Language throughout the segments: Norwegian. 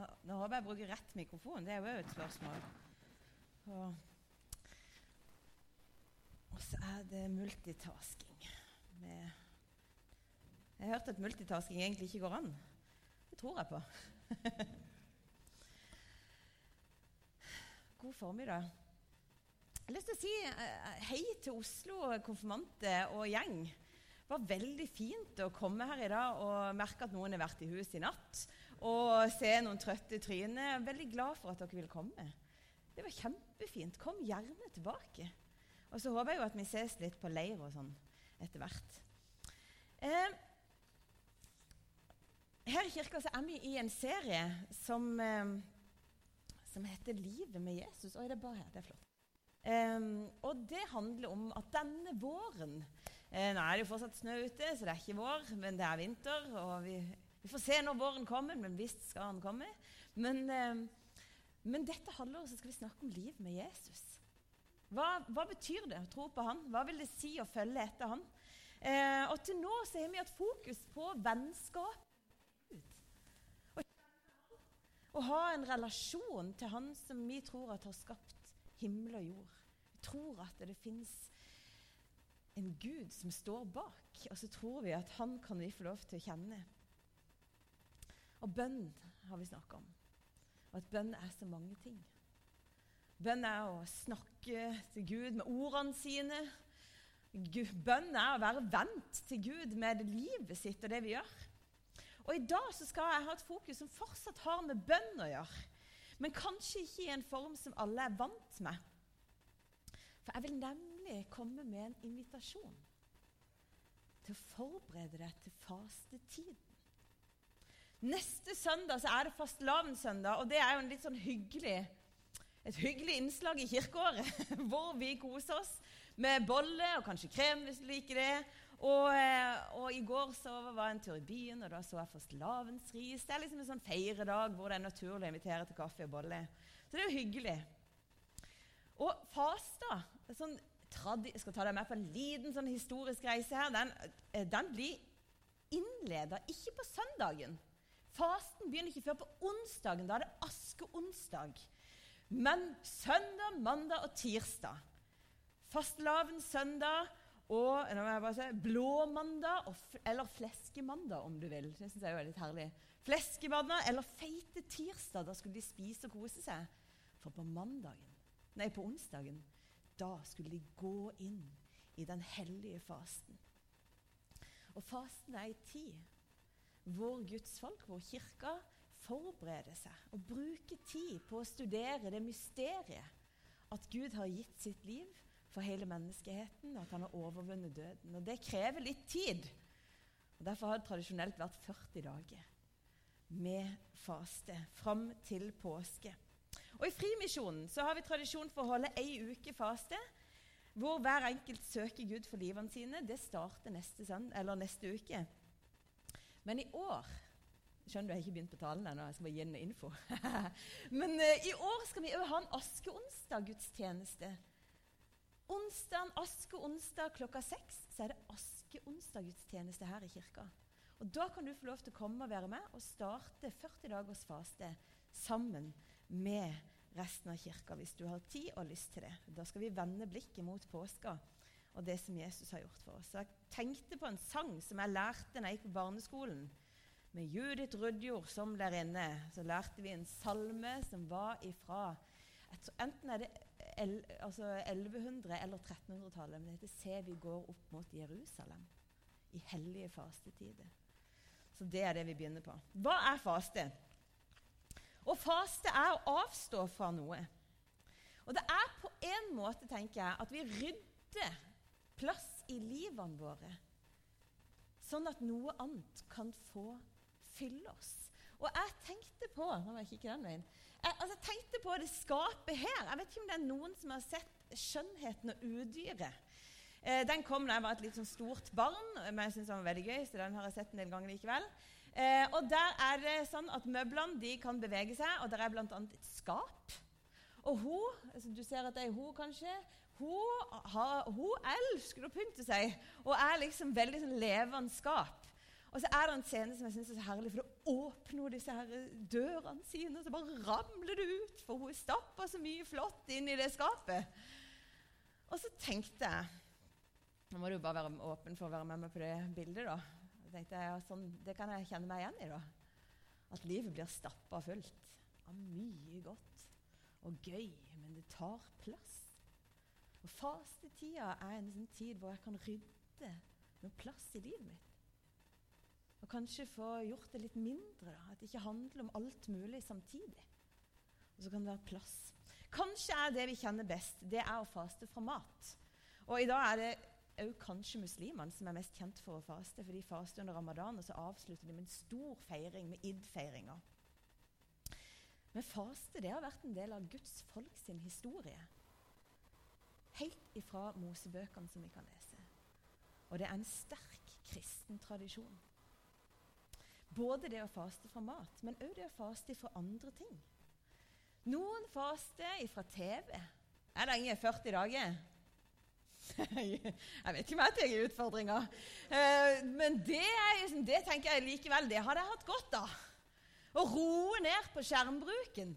Nå, nå håper jeg bruker rett mikrofon. Det er jo et spørsmål. Og, så er det multitasking. Med, jeg har hørt at multitasking egentlig ikke går an. Det tror jeg på. God formiddag. Jeg har lyst til å si eh, hei til Oslo konfirmante og gjeng. Det var veldig fint å komme her i dag og merke at noen har vært i huset i natt. Og se noen trøtte tryner. Er veldig glad for at dere vil komme. Det var kjempefint. Kom gjerne tilbake. Og så håper jeg jo at vi ses litt på leir og sånn etter hvert. Eh, her i kirka så er vi i en serie som, eh, som heter 'Livet med Jesus'. Oi, det er bare her. Det er flott. Eh, og det handler om at denne våren eh, Nå er det jo fortsatt snø ute, så det er ikke vår, men det er vinter. Og vi, vi får se når våren kommer, men visst skal han komme. Men, eh, men dette halvåret skal vi snakke om liv med Jesus. Hva, hva, betyr det å tro på han? Hva vil det si å følge etter han? Eh, og til nå så har vi hatt fokus på vennskap. Å ha en relasjon til han som vi tror at har skapt himmel og jord. Vi tror at det fins en Gud som står bak, og så tror vi at han kan vi få lov til å kjenne. Og bønn har vi snakka om. Og at bønn er så mange ting. Bønn er å snakke til Gud med ordene sine. Bønn er å være vendt til Gud med livet sitt og det vi gjør. Og I dag så skal jeg ha et fokus som fortsatt har med bønn å gjøre. Men kanskje ikke i en form som alle er vant med. For jeg vil nemlig komme med en invitasjon til å forberede deg til fastetiden. Neste søndag så er det fastelavnssøndag, og det er jo en litt sånn hyggelig, et hyggelig innslag i kirkeåret. Hvor vi koser oss med bolle og kanskje krem hvis du liker det. Og, eh, og, i går så var jeg en tur i byen, og da så jeg fastelavnsris. Det er liksom en sånn feiredag hvor det er naturlig å invitere til kaffe og bolle. Så det er jo hyggelig. Og fasta sånn, Jeg skal ta deg med på en liten sånn historisk reise her. Den, eh, den blir innleda ikke på søndagen. Fasten begynner ikke før på onsdagen. Da er det askeonsdag. Men søndag, mandag og tirsdag. Fastelavn søndag og nå må jeg bare si, blåmandag, eller fleskemandag, om du vil. Det syns jeg er litt herlig. Fleskemandag eller feite tirsdag. Da skulle de spise og kose seg. For på mandagen, nei, på onsdagen da skulle de gå inn i den hellige fasten. Og fasten er ei tid hvor Guds folk, hvor kirka, forbereder seg og bruker tid på å studere det mysteriet at Gud har gitt sitt liv for hele menneskeheten, og at han har overvunnet døden. Og Det krever litt tid. Og Derfor har det tradisjonelt vært 40 dager med faste fram til påske. Og I Frimisjonen så har vi tradisjon for å holde ei uke faste, hvor hver enkelt søker Gud for livene sine. Det starter neste, neste uke. Men i år Skjønner du, jeg har ikke begynt på talen ennå. Jeg skal bare gi den info. Men uh, i år skal vi òg ha en askeonsdag-gudstjeneste Onsdag, askeonsdag klokka seks så er det askeonsdaggudstjeneste her i kirka. Og Da kan du få lov til å komme og være med og starte 40 dagers faste sammen med resten av kirka, hvis du har tid og lyst til det. Da skal vi vende blikket mot påska og det som Jesus har gjort for oss. Så Jeg tenkte på en sang som jeg lærte da jeg gikk på barneskolen. Med Judith Rudjord som der inne, så lærte vi en salme som var ifra Enten er det el, altså 1100- eller 1300-tallet. Men det heter 'Se, vi går opp mot Jerusalem' i hellige fastetider. Så det er det vi begynner på. Hva er faste? Å faste er å avstå fra noe. Og det er på en måte, tenker jeg, at vi rydder plass i livene våre, sånn at noe annet kan få fylle oss. Og jeg tenkte på Nå må jeg kikke den veien. Jeg, altså, tenkte på det skapet her. Jeg vet ikke om det er noen som har sett 'Skjønnheten og udyret'. Eh, den kom da jeg var et litt sånn stort barn, men jeg synes den var veldig gøy. så den har jeg sett en del ganger likevel. Eh, og Der er det sånn at møblene de kan bevege seg, og der er bl.a. et skap. Og hun, altså Du ser at det er hun, kanskje. Hun, har, hun elsker å pynte seg og er liksom veldig sånn levende skap. Og så er det en scene som jeg synes er så herlig, for da åpner hun disse her dørene sine, og så bare ramler det ut, for hun stapper så mye flott inn i det skapet. Og så tenkte jeg Nå må du bare være åpen for å være med meg på det bildet, da. Jeg tenkte jeg, ja, sånn, Det kan jeg kjenne meg igjen i, da. At livet blir stappa fullt av mye godt og gøy, men det tar plass. Og fastetida er en sånn tid hvor jeg kan rydde noe plass i livet mitt. Og kanskje få gjort det litt mindre. Da. At det ikke handler om alt mulig samtidig. Og så kan det være plass. Kanskje er det vi kjenner best, det er å faste fra mat. Og i dag er det òg kanskje muslimene som er mest kjent for å faste. For de faster under ramadan, og så avslutter de med en stor feiring, med id-feiringa. Men faste det har vært en del av Guds folk sin historie. Helt ifra Mosebøkene som vi kan lese. Og det er en sterk kristen tradisjon. Både det å faste fra mat, men òg det å faste fra andre ting. Noen faster fra TV. Er det ingen 40 dager? jeg vet ikke om jeg tar utfordringer. Uh, men det, er, det, tenker jeg likevel det hadde jeg hatt godt av. Å roe ned på skjermbruken.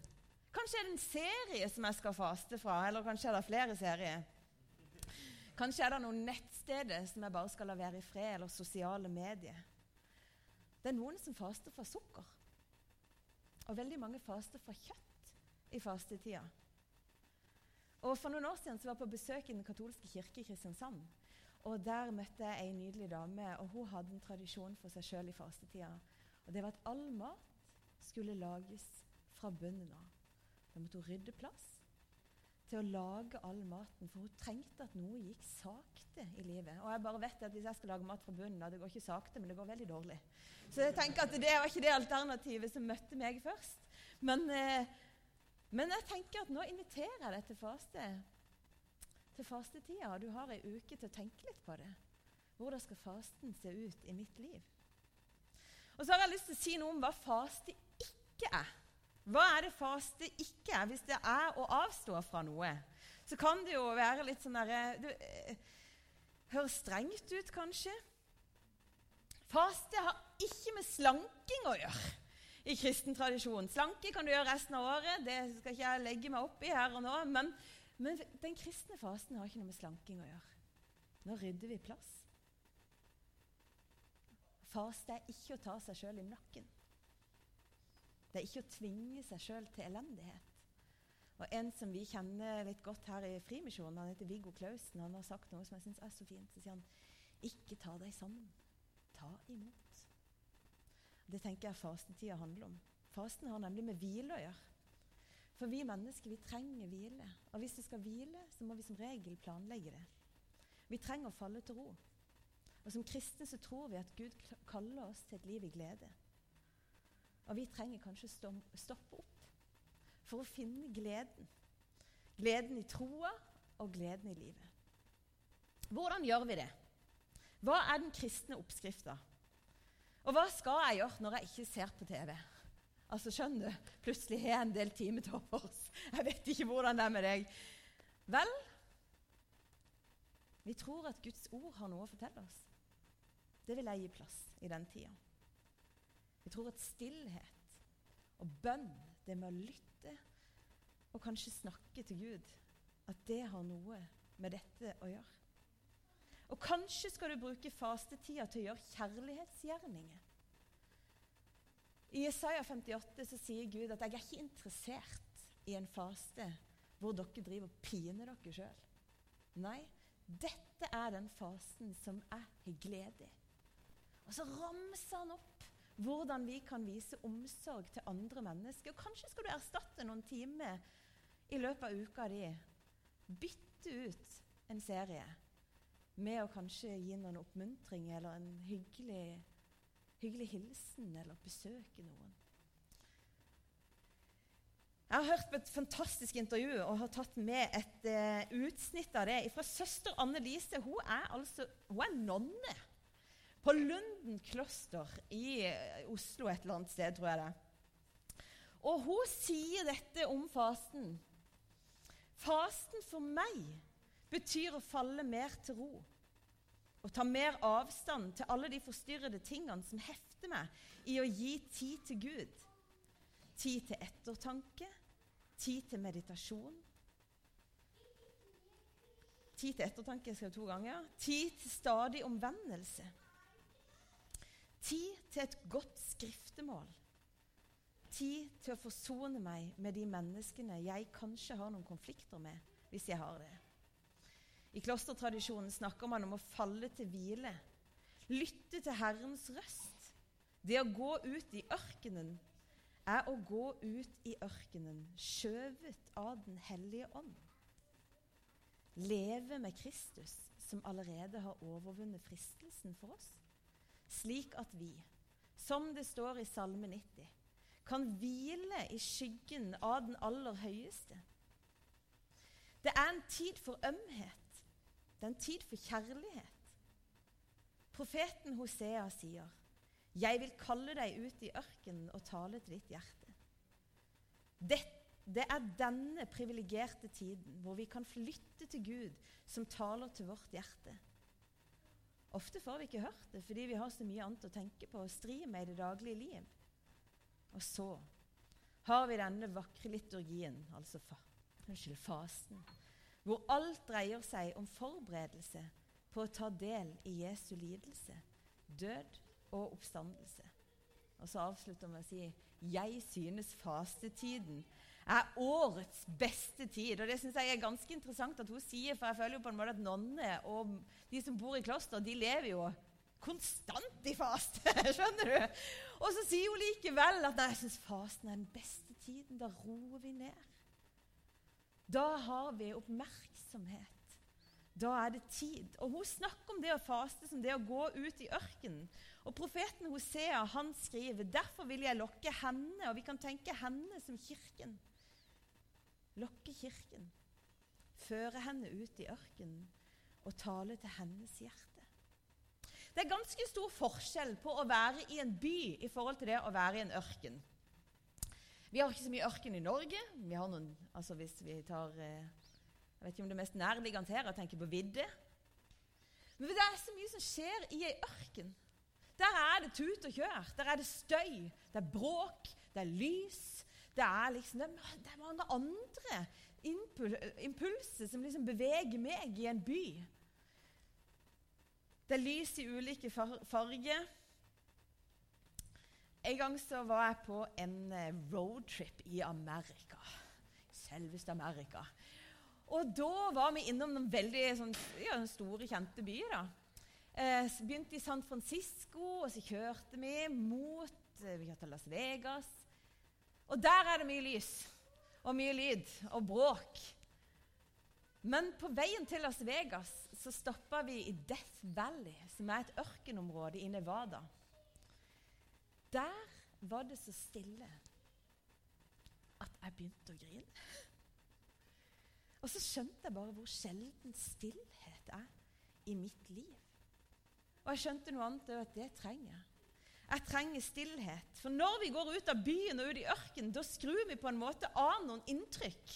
Kanskje er det en serie som jeg skal faste fra, eller kanskje er det flere serier. Kanskje er det noen nettsteder som jeg bare skal la være i fred, eller sosiale medier. Det er noen som faster fra sukker. Og veldig mange faster fra kjøtt i fastetida. Og For noen år siden så var jeg på besøk i Den katolske kirke i Kristiansand. Og Der møtte jeg ei nydelig dame, og hun hadde en tradisjon for seg sjøl i fastetida. Og Det var at all mat skulle lages fra bunnen av. Da måtte hun rydde plass til å lage all maten, for hun trengte at noe gikk sakte i livet. Og jeg bare vet at Hvis jeg skal lage mat fra bunnen av, det går ikke sakte, men det går veldig dårlig. Så jeg tenker at det var ikke det alternativet som møtte meg først. Men, eh, men jeg tenker at nå inviterer jeg deg til faste. Til fastetida. Du har ei uke til å tenke litt på det. Hvordan skal fasten se ut i mitt liv? Og så har jeg lyst til å si noe om hva faste ikke er. Hva er det faste ikke er? Hvis det er å avstå fra noe, så kan det jo være litt sånn derre Det eh, høres strengt ut, kanskje. Faste har ikke med slanking å gjøre i kristen tradisjon. Slanke kan du gjøre resten av året, det skal ikke jeg legge meg opp i her og nå. Men, men den kristne fasen har ikke noe med slanking å gjøre. Nå rydder vi plass. Faste er ikke å ta seg sjøl i nakken. Det er ikke å tvinge seg sjøl til elendighet. Og En som vi kjenner litt godt her i Frimisjonen, han heter Viggo Klausen, han har sagt noe som jeg syns er så fint. Så sier han ikke ta deg sammen, ta imot. Det tenker jeg fastetida handler om. Fasten har nemlig med hvile å gjøre. For vi mennesker vi trenger hvile. Og hvis vi skal hvile, så må vi som regel planlegge det. Vi trenger å falle til ro. Og Som kristne så tror vi at Gud kaller oss til et liv i glede. Og vi trenger kanskje stoppe opp for å finne gleden. Gleden i troa og gleden i livet. Hvordan gjør vi det? Hva er den kristne oppskrifta? Og hva skal jeg gjøre når jeg ikke ser på TV? Altså, skjønner du? Plutselig har jeg en del timer til overs. Jeg vet ikke hvordan det er med deg. Vel, vi tror at Guds ord har noe å fortelle oss. Det vil jeg gi plass i den tida. Jeg tror at stillhet og bønn, det med å lytte og kanskje snakke til Gud, at det har noe med dette å gjøre. Og kanskje skal du bruke fastetida til å gjøre kjærlighetsgjerninger. I Isaiah 58 så sier Gud at 'jeg er ikke interessert i en faste hvor dere driver og piner dere sjøl'. Nei, dette er den fasen som jeg har glede i. Og så ramser han opp hvordan vi kan vise omsorg til andre mennesker. Og kanskje skal du erstatte noen timer i løpet av uka di. Bytte ut en serie med å kanskje gi noen oppmuntring eller en hyggelig, hyggelig hilsen eller besøke noen. Jeg har hørt på et fantastisk intervju og har tatt med et uh, utsnitt av det fra søster Anne Lise. Hun er, altså, hun er nonne på Lunden kloster i eh, Oslo et eller annet sted, tror jeg det. Og hun sier dette om fasten. Fasten for meg betyr å falle mer til ro. og ta mer avstand til alle de forstyrrede tingene som hefter meg i å gi tid til Gud. Tid til ettertanke, tid til meditasjon. Tid til ettertanke skrev to ganger. Tid til stadig omvendelse. Tid til et godt skriftemål. Tid til å forsone meg med de menneskene jeg kanskje har noen konflikter med, hvis jeg har det. I klostertradisjonen snakker man om å falle til hvile. Lytte til Herrens røst. Det å gå ut i ørkenen er å gå ut i ørkenen, skjøvet av Den hellige ånd. Leve med Kristus, som allerede har overvunnet fristelsen for oss, slik at vi, som det står i Salme 90, kan hvile i skyggen av den aller høyeste. Det er en tid for ømhet. Det er en tid for kjærlighet. Profeten Hosea sier, 'Jeg vil kalle deg ut i ørkenen og tale til ditt hjerte'. Det, det er denne privilegerte tiden hvor vi kan flytte til Gud, som taler til vårt hjerte. Ofte får vi ikke hørt det fordi vi har så mye annet å tenke på og stri med i det daglige liv. Og så har vi denne vakre liturgien, altså fa, unnskyld, fasen, hvor alt dreier seg om forberedelse på å ta del i Jesu lidelse, død og oppstandelse. Og så avslutter vi med å si jeg synes fastetiden er årets beste tid. Og det syns jeg er ganske interessant at hun sier, for jeg føler jo på en måte at nonner og de som bor i kloster, de lever jo konstant i faste. Skjønner du? Og så sier hun likevel at nei, jeg syns fasten er den beste tiden. Da roer vi ned. Da har vi oppmerksomhet. Da er det tid. Og Hun snakker om det å faste som det å gå ut i ørkenen. Og Profeten Hosea han skriver derfor vil jeg lokke henne, og vi kan tenke henne som kirken. Lokke kirken. Føre henne ut i ørkenen og tale til hennes hjerte. Det er ganske stor forskjell på å være i en by i forhold til det å være i en ørken. Vi har ikke så mye ørken i Norge. Vi har noen, altså Hvis vi tar eh, Jeg vet ikke om det er mest nærliggende her å tenke på vidde. Men det er så mye som skjer i ei ørken. Der er det tut og kjør. Der er det støy, det er bråk, det er lys. Det er, liksom, det er mange andre impulser som liksom beveger meg i en by. Det er lys i ulike farger. En gang så var jeg på en eh, roadtrip i Amerika. Selveste Amerika. Og da var vi innom noen veldig sånn, ja, store, kjente byer. da. Eh, begynte i San Francisco, og så kjørte vi mot eh, vi kjørte Las Vegas. Og der er det mye lys og mye lyd og bråk. Men på veien til Las Vegas så stoppa vi i Death Valley, som er et ørkenområde i Nevada. Der var det så stille at jeg begynte å grine. Og så skjønte jeg bare hvor sjelden stillhet er i mitt liv. Og jeg skjønte noe annet at det trenger jeg. Jeg trenger stillhet. For når vi går ut av byen og ut i ørkenen, da skrur vi på en måte av noen inntrykk.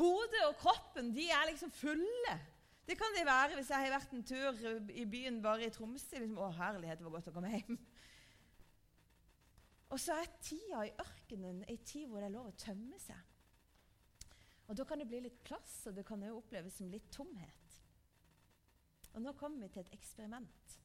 Hodet og kroppen de er liksom fulle. Det kan det være hvis jeg har vært en tur i byen bare i Tromsø. Liksom, å, herlighet, det var godt å komme hjem. Og så er tida i ørkenen ei tid hvor det er lov å tømme seg. Og Da kan det bli litt plass, og det kan jo oppleves som litt tomhet. Og Nå kommer vi til et eksperiment.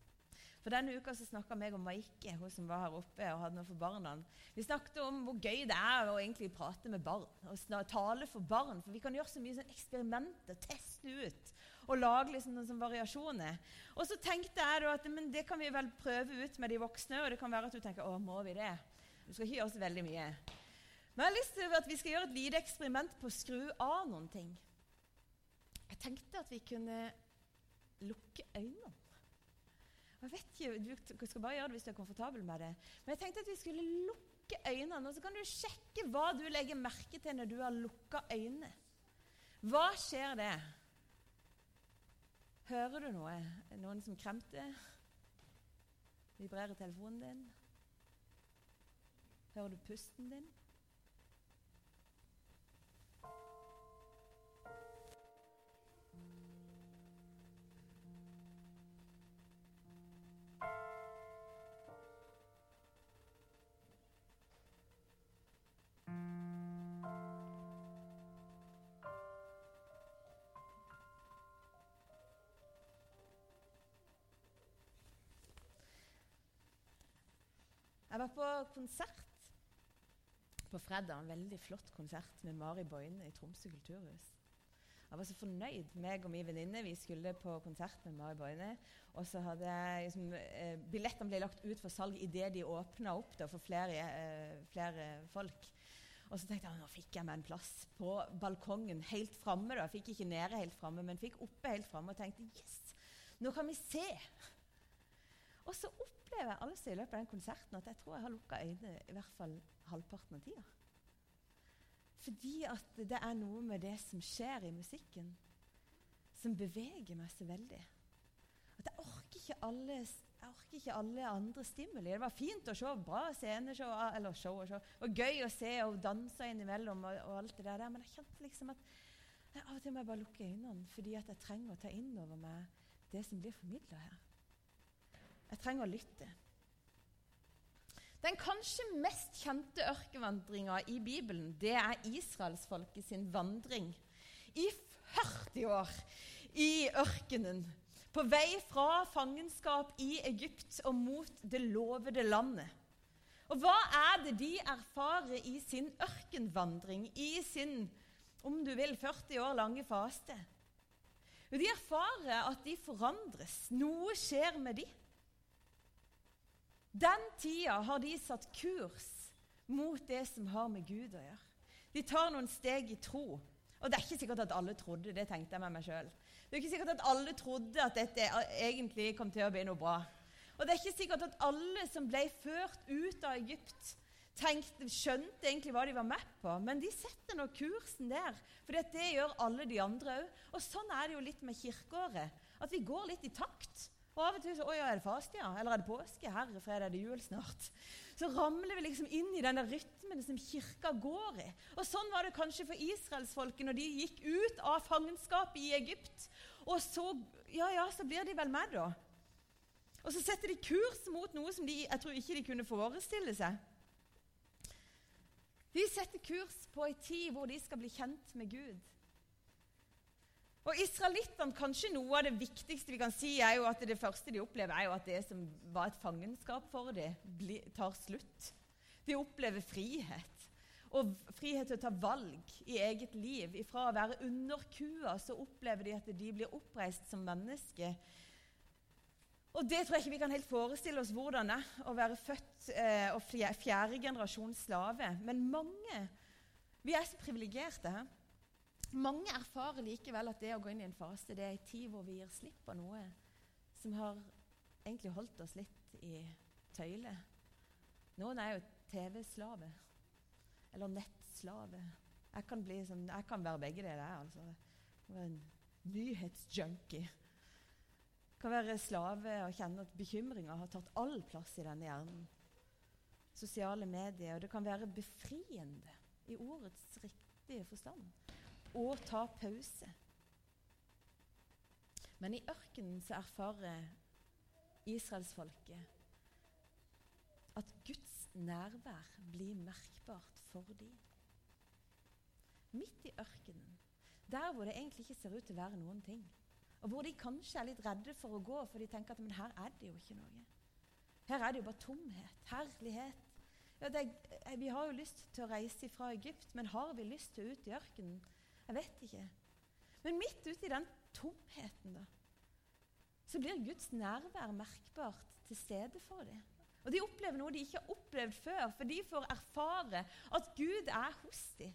For Denne uka så snakka jeg og Maike, hun som var her oppe og hadde noe for barna. Vi snakket om hvor gøy det er å egentlig prate med barn og tale for barn. For vi kan gjøre så mye sånn eksperimenter, teste ut og lage liksom noen sånn variasjoner. Og så tenkte jeg at men det kan vi vel prøve ut med de voksne. Og det kan være at du tenker å, må vi det? Du skal ikke gjøre så veldig mye. Men jeg har lyst til at vi skal gjøre et lite eksperiment på å skru av noen ting. Jeg tenkte at vi kunne lukke øynene. Jeg vet ikke, Du skal bare gjøre det hvis du er komfortabel med det. Men jeg tenkte at vi skulle lukke øynene, og så kan du sjekke hva du legger merke til når du har lukka øynene. Hva skjer det? Hører du noe? Noen som kremter? Vibrerer telefonen din? Hører du pusten din? Jeg var på konsert på fredag. En veldig flott konsert med Mari Boine i Tromsø kulturhus. Jeg var så fornøyd. meg og min venninne vi skulle på konsert med Mari Boine. Og så hadde liksom, eh, Billettene ble lagt ut for salg idet de åpna opp da, for flere, eh, flere, folk. Og så tenkte jeg nå fikk jeg meg en plass på balkongen helt framme. Fikk ikke nede helt framme, men fikk oppe helt framme og tenkte yes, nå kan vi se. Og så opplever jeg altså i løpet av den konserten at jeg tror jeg har lukka øynene i hvert fall halvparten av tida. Fordi at det er noe med det som skjer i musikken, som beveger meg så veldig. At jeg orker ikke alle, orker ikke alle andre stimuli. Det var fint å se bra sceneshow, eller show og show. Det gøy å se og danse innimellom, og, og alt det der, men jeg kjente liksom at jeg, av og til må jeg bare lukke øynene fordi at jeg trenger å ta inn over meg det som blir formidla her. Jeg trenger å lytte. Den kanskje mest kjente ørkenvandringa i Bibelen det er israelsfolket sin vandring i 40 år i ørkenen. På vei fra fangenskap i Egypt og mot det lovede landet. Og hva er det de erfarer i sin ørkenvandring, i sin om du vil, 40 år lange faste? De erfarer at de forandres. Noe skjer med dem. Den tida har de satt kurs mot det som har med Gud å gjøre. De tar noen steg i tro. Og det er ikke sikkert at alle trodde det, tenkte jeg med meg sjøl. Det er ikke sikkert at alle trodde at dette egentlig kom til å bli noe bra. Og det er ikke sikkert at alle som ble ført ut av Egypt, tenkte, skjønte egentlig hva de var med på. Men de setter nå kursen der, for det gjør alle de andre òg. Og sånn er det jo litt med kirkeåret. At vi går litt i takt. Og av og til så Å er det faste, ja? Eller er det påske? Herre fredag, er det jul snart? Så ramler vi liksom inn i denne rytmen som kirka går i. Og sånn var det kanskje for israelsfolket når de gikk ut av fangenskapet i Egypt. Og så Ja, ja, så blir de vel med, da. Og så setter de kurs mot noe som de, jeg tror ikke de kunne forestille seg. De setter kurs på ei tid hvor de skal bli kjent med Gud. Og Israelittene, kanskje noe av det viktigste vi kan si, er jo at det første de opplever, er jo at det som var et fangenskap for dem, tar slutt. De opplever frihet. Og frihet til å ta valg i eget liv. Fra å være under kua så opplever de at de blir oppreist som mennesker. Og det tror jeg ikke vi kan helt forestille oss hvordan det er å være født eh, og fjerde generasjons slave. Men mange Vi er så privilegerte. her. Mange erfarer likevel at det å gå inn i en fase det er en tid hvor vi gir slipp på noe som har egentlig holdt oss litt i tøyle. Noen er jo TV-slave eller nettslave. Jeg kan, som, jeg kan være begge deler. Altså. Være en nyhetsjunkie. Kan være slave og kjenne at bekymringer har tatt all plass i denne hjernen. Sosiale medier. Og det kan være befriende i ordets riktige forstand og ta pause. Men i ørkenen så erfarer israelsfolket at Guds nærvær blir merkbart for dem. Midt i ørkenen, der hvor det egentlig ikke ser ut til å være noen ting, og hvor de kanskje er litt redde for å gå, for de tenker at men her er det jo ikke noe. Her er det jo bare tomhet, herlighet. Ja, er, vi har jo lyst til å reise fra Egypt, men har vi lyst til å ut i ørkenen? Jeg vet ikke. Men midt ute i den tomheten, da, så blir Guds nærvær merkbart til stede for dem. Og De opplever noe de ikke har opplevd før, for de får erfare at Gud er hos dem.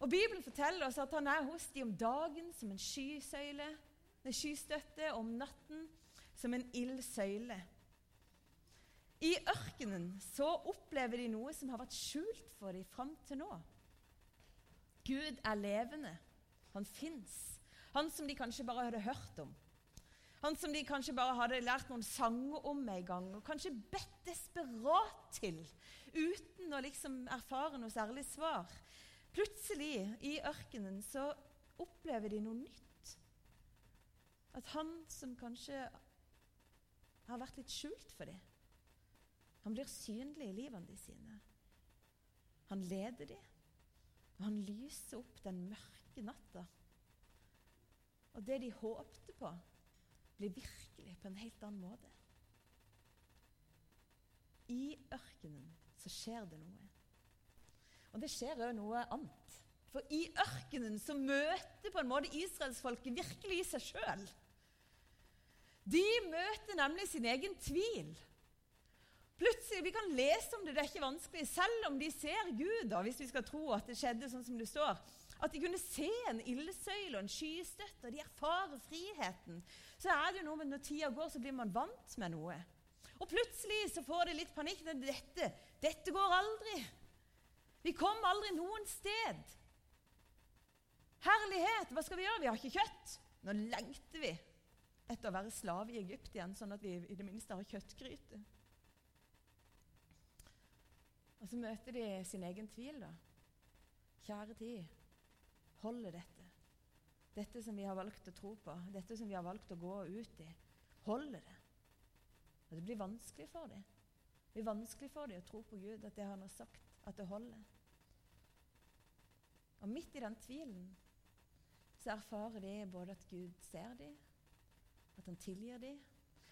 Og Bibelen forteller oss at han er hos dem om dagen som en skysøyle, en skystøtte, om natten som en ildsøyle. I ørkenen så opplever de noe som har vært skjult for dem fram til nå. Gud er levende. Han fins. Han som de kanskje bare hadde hørt om. Han som de kanskje bare hadde lært noen sanger om en gang, og kanskje bedt desperat til, uten å liksom erfare noe særlig svar. Plutselig, i ørkenen, så opplever de noe nytt. At han som kanskje har vært litt skjult for dem, han blir synlig i livene sine. Han leder dem. Og han lyser opp den mørke natta. Og det de håpte på, blir virkelig på en helt annen måte. i ørkenen så skjer det noe. Og det skjer òg noe annet. For i ørkenen så møter på en måte israelsfolket virkelig i seg sjøl. De møter nemlig sin egen tvil. Plutselig, Vi kan lese om det, det er ikke vanskelig, selv om de ser Gud, da, hvis vi skal tro at det skjedde sånn som det står. At de kunne se en ildsøyle og en skystøtte, og de erfarer friheten. Så er det jo noe med når tida går, så blir man vant med noe. Og plutselig så får de litt panikk. Dette, dette går aldri. Vi kom aldri noen sted. Herlighet, hva skal vi gjøre? Vi har ikke kjøtt. Nå lengter vi etter å være slave i Egypt igjen, sånn at vi i det minste har kjøttgryte. Og så møter de sin egen tvil, da. Kjære tid, holder dette? Dette som vi har valgt å tro på, dette som vi har valgt å gå ut i, holder det? Og det blir vanskelig for dem. Det blir vanskelig for dem å tro på Gud, at det han har sagt, at det holder. Og midt i den tvilen så erfarer de både at Gud ser dem, at han tilgir dem,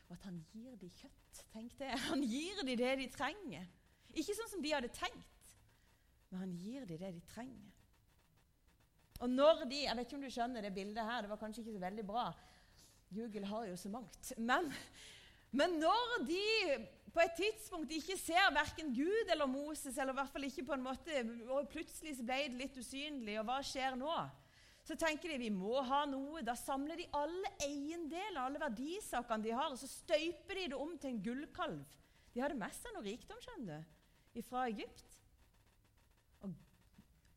og at han gir dem kjøtt. Tenk det. Han gir dem det de trenger. Ikke sånn som de hadde tenkt, men han gir dem det de trenger. Og når de Jeg vet ikke om du skjønner det bildet her, det var kanskje ikke så veldig bra. Google har jo så mangt. Men, men når de på et tidspunkt ikke ser verken Gud eller Moses, eller i hvert fall ikke på en måte, og plutselig ble det litt usynlig, og hva skjer nå? Så tenker de vi må ha noe. Da samler de alle eiendeler, alle verdisakene de har, og så støyper de det om til en gullkalv. De hadde med seg noe rikdom skjønner du, fra Egypt. Og,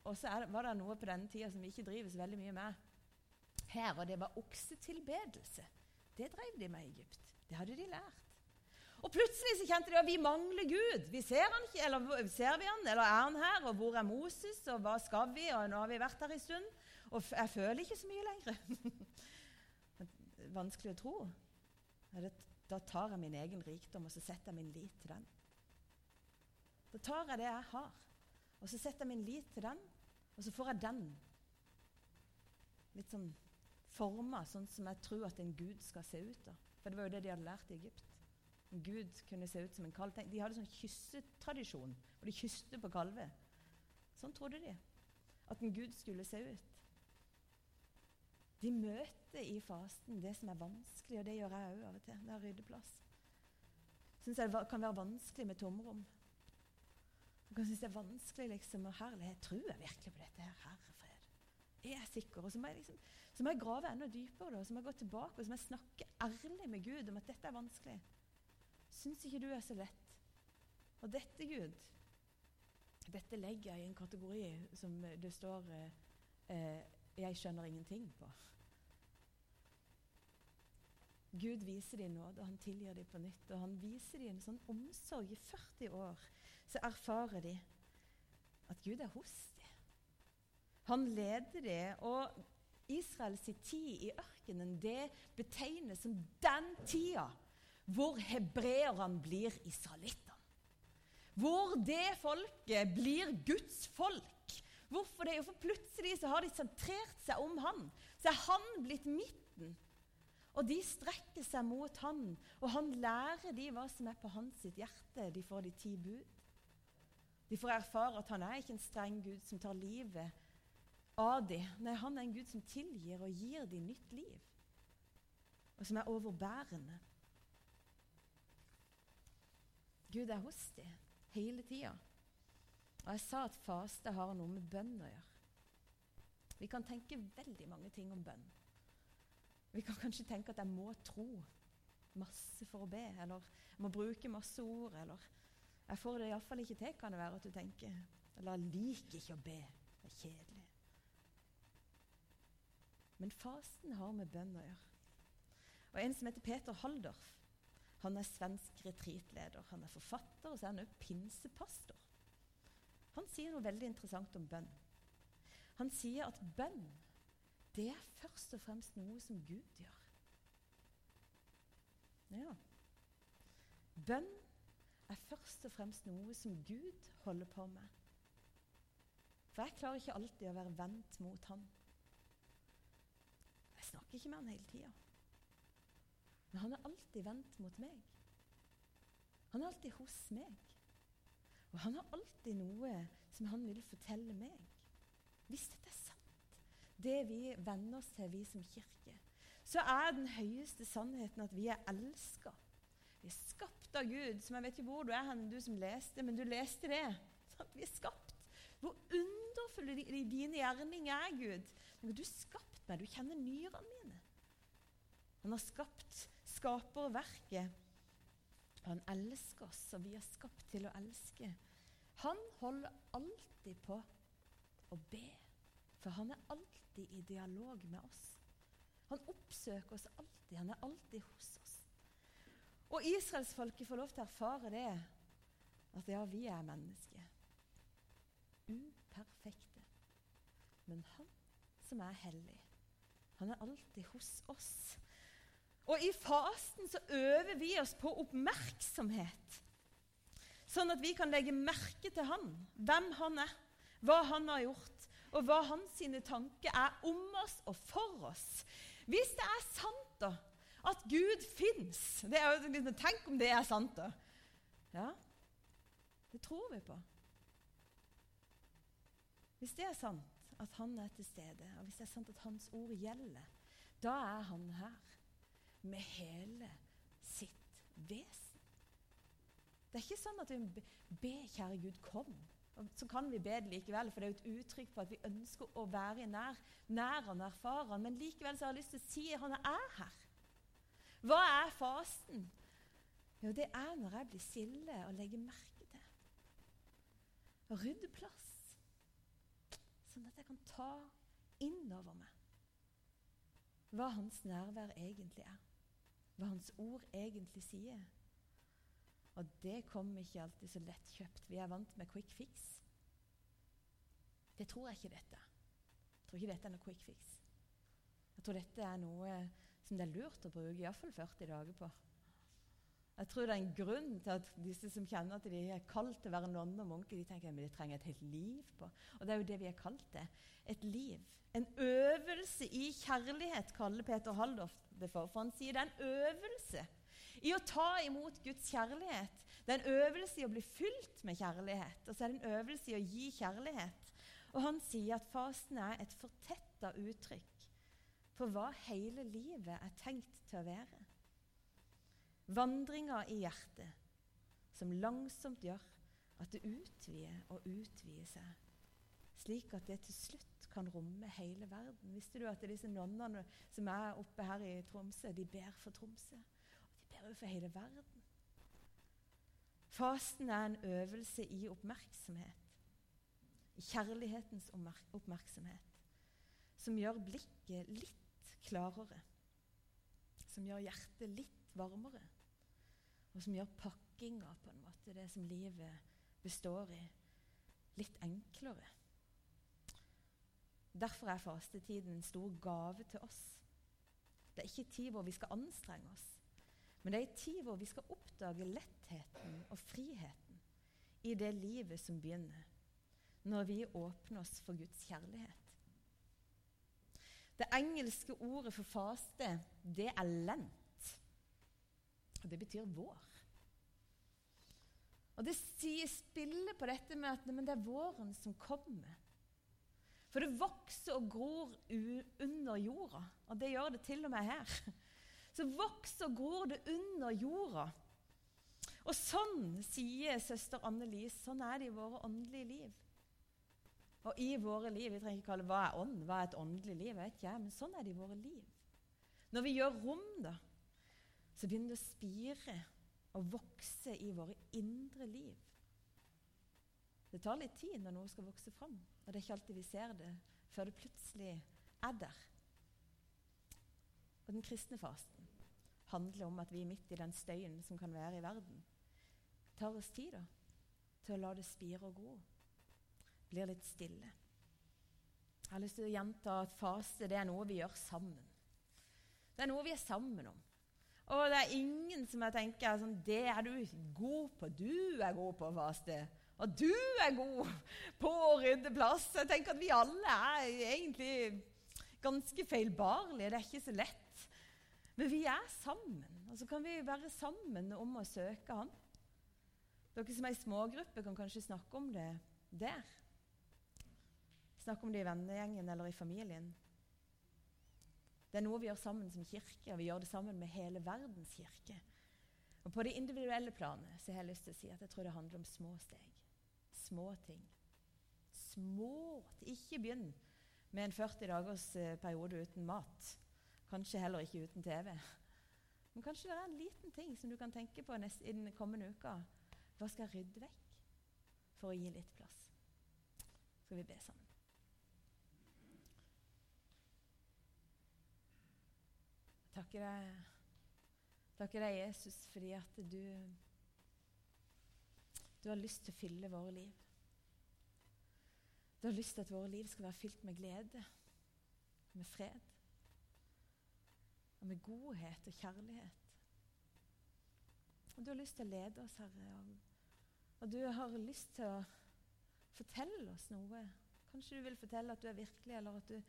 og så det, var det noe på denne tida som vi ikke driver så veldig mye med her, og det var oksetilbedelse. Det drev de med i Egypt. Det hadde de lært. Og plutselig så kjente de at vi mangler Gud. Vi ser han ikke, eller ser vi han, eller er han her? Og hvor er Moses, og hva skal vi? Og nå har vi vært her en stund. Og jeg føler ikke så mye lenger. Vanskelig å tro. Da tar jeg min egen rikdom og så setter jeg min lit til den. Da tar jeg det jeg har, og så setter jeg min lit til den, og så får jeg den litt sånn forma sånn som jeg tror at en gud skal se ut. da. For det var jo det de hadde lært i Egypt. En gud kunne se ut som en kalv. De hadde sånn kyssetradisjon, og de kysste på kalver. Sånn trodde de. At en gud skulle se ut. De møter i fasten det som er vanskelig, og det gjør jeg òg av og til. Det er ryddeplass. Syns jeg det kan være vanskelig med tomrom. Jeg kan synes det er vanskelig liksom, og herlighet. Tror jeg virkelig på dette her? Herre fred. Er jeg sikker? Og så må jeg, liksom, så må jeg grave enda dypere. Da. Så må jeg gå tilbake og så må jeg snakke ærlig med Gud om at dette er vanskelig. Syns ikke du er så lett. Og dette, Gud, dette legger jeg i en kategori som det står eh, 'jeg skjønner ingenting' på. Gud viser dem nåde, og han tilgir dem på nytt. Og han viser dem en sånn omsorg. I 40 år så erfarer de at Gud er hos dem. Han leder dem. Og Israels tid i ørkenen det betegnes som den tida hvor hebreerne blir israelittene. Hvor det folket blir Guds folk. Hvorfor det? For plutselig så har de sentrert seg om han. Så er han blitt midten. Og de strekker seg mot han, og han lærer de hva som er på hans hjerte. De får de ti bud. De får erfare at han er ikke en streng gud som tar livet av dem. Nei, han er en gud som tilgir og gir dem nytt liv, og som er overbærende. Gud er hos dem hele tida. Og jeg sa at faste har noe med bønn å gjøre. Vi kan tenke veldig mange ting om bønn. Vi kan kanskje tenke at jeg må tro masse for å be, eller jeg må bruke masse ord, eller jeg får det iallfall ikke til, kan det være at du tenker. Eller jeg liker ikke å be. Det er kjedelig. Men fasten har med bønn å gjøre. Og En som heter Peter Haldorf, han er svensk retreatleder. Han er forfatter, og så er han også pinsepastor. Han sier noe veldig interessant om bønn. Han sier at bønn det er først og fremst noe som Gud gjør. Ja. Bønn er først og fremst noe som Gud holder på med. For jeg klarer ikke alltid å være vendt mot Han. Jeg snakker ikke med Han hele tida. Men han er alltid vendt mot meg. Han er alltid hos meg. Og han har alltid noe som han vil fortelle meg. Hvis dette er sant, det vi venner oss til, vi som kirke, så er den høyeste sannheten at vi er elska. Vi er skapt av Gud. som Jeg vet ikke hvor du er, hen, du som leste, men du leste det. Vi er skapt. Hvor underfulle dine gjerninger er, Gud. Du har skapt meg. Du kjenner nyrene mine. Han har skapt skaperverket. Han elsker oss, og vi er skapt til å elske. Han holder alltid på å be, for han er alltid i dialog med oss. Han oppsøker oss alltid. Han er alltid hos oss. Og israelsfolket får lov til å erfare det, at ja, vi er mennesker. Uperfekte. Men han som er hellig, han er alltid hos oss. Og i fasten så øver vi oss på oppmerksomhet. Sånn at vi kan legge merke til han, hvem han er, hva han har gjort, og hva hans tanker er om oss og for oss. Hvis det er sant, da, at Gud fins Tenk om det er sant, da. Ja, det tror vi på. Hvis det er sant at han er til stede, og hvis det er sant at hans ord gjelder, da er han her med hele sitt vesen. Det er ikke sånn at vi ber, kjære Gud, kom. Så kan vi be det likevel, for det er jo et uttrykk på at vi ønsker å være nær, nær han erfare han. Men likevel så har jeg lyst til å si at han er her. Hva er fasten? Jo, det er når jeg blir stille og legger merke til. Og rydder plass. Sånn at jeg kan ta innover meg hva hans nærvær egentlig er hva Hans ord egentlig sier. Og det kommer ikke alltid så lettkjøpt. Vi er vant med quick fix. Det tror jeg ikke dette Jeg tror ikke dette er noe quick fix. Jeg tror dette er noe som det er lurt å bruke iallfall 40 dager på. Jeg tror det er en grunn til at disse som kjenner at de er kalt til å være nonne og munker, de tenker at de trenger et helt liv på. Og det er jo det vi er kalt til. Et liv. En øvelse i kjærlighet, kaller Peter Haldorf det for. For han sier det er en øvelse i å ta imot Guds kjærlighet. Det er en øvelse i å bli fylt med kjærlighet, og så er det en øvelse i å gi kjærlighet. Og han sier at fasen er et fortetta uttrykk for hva hele livet er tenkt til å være. Vandringa i hjertet som langsomt gjør at det utvider og utvider seg, slik at det til slutt kan romme hele verden. Visste du at disse nonnene som er oppe her i Tromsø, de ber for Tromsø? Og de ber jo for hele verden. Fasten er en øvelse i oppmerksomhet. I kjærlighetens oppmerksomhet. Som gjør blikket litt klarere. Som gjør hjertet litt varmere. Og som gjør pakkinga, på en måte, det som livet består i, litt enklere. Derfor er fastetiden en stor gave til oss. Det er ikke tid hvor vi skal anstrenge oss, men det er tid hvor vi skal oppdage lettheten og friheten i det livet som begynner, når vi åpner oss for Guds kjærlighet. Det engelske ordet for faste, det er lent. Og det betyr vår. Og det sier spillet på dette med at det er våren som kommer. For det vokser og gror under jorda, og det gjør det til og med her. Så vokser og gror det under jorda. Og sånn, sier søster Anne-Lise, sånn er det i våre åndelige liv. Og i våre liv Vi trenger ikke kalle hva er ånd, hva er et åndelig liv, vet ikke jeg, men sånn er det i våre liv. Når vi gjør rom, da, så begynner det å spire og vokse i våre indre liv. Det tar litt tid når noe skal vokse fram, og det er ikke alltid vi ser det før det plutselig er der. Og den kristne fasten handler om at vi er midt i den støyen som kan være i verden, tar oss tid da, til å la det spire og gro. Blir litt stille. Jeg har lyst til å gjenta at fase det er noe vi gjør sammen. Det er noe vi er sammen om. Og det er ingen som jeg tenker sånn, Det er du god på. Du er god på faste. Og du er god på å rydde plass. Jeg tenker at vi alle er egentlig ganske feilbarlige. Det er ikke så lett. Men vi er sammen, og så kan vi være sammen om å søke Han. Dere som er i smågrupper, kan kanskje snakke om det der. Snakke om det i vennegjengen eller i familien. Det er noe vi gjør sammen som kirke, og vi gjør det sammen med hele verdens kirke. Og På det individuelle planet så har jeg lyst til å si at jeg tror det handler om små steg. Små ting. Små Ikke begynn med en 40 dagers eh, periode uten mat. Kanskje heller ikke uten TV. Men kanskje det er en liten ting som du kan tenke på i den kommende uka. Hva skal jeg rydde vekk for å gi litt plass? Skal vi be sammen? Takker deg, takker deg, Jesus, fordi at du, du har lyst til å fylle våre liv. Du har lyst til at våre liv skal være fylt med glede, med fred, og med godhet og kjærlighet. Og Du har lyst til å lede oss, Herre, og, og du har lyst til å fortelle oss noe. Kanskje du vil fortelle at du er virkelig, eller at du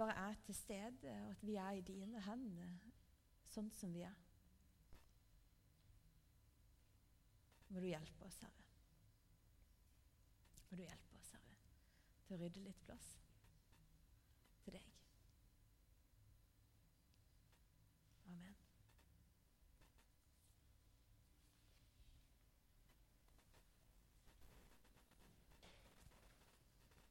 bare er til stede, og at vi er i dine hender sånn som vi er. Må du hjelpe oss, Herre. Må du hjelpe oss, Herre, til å rydde litt plass.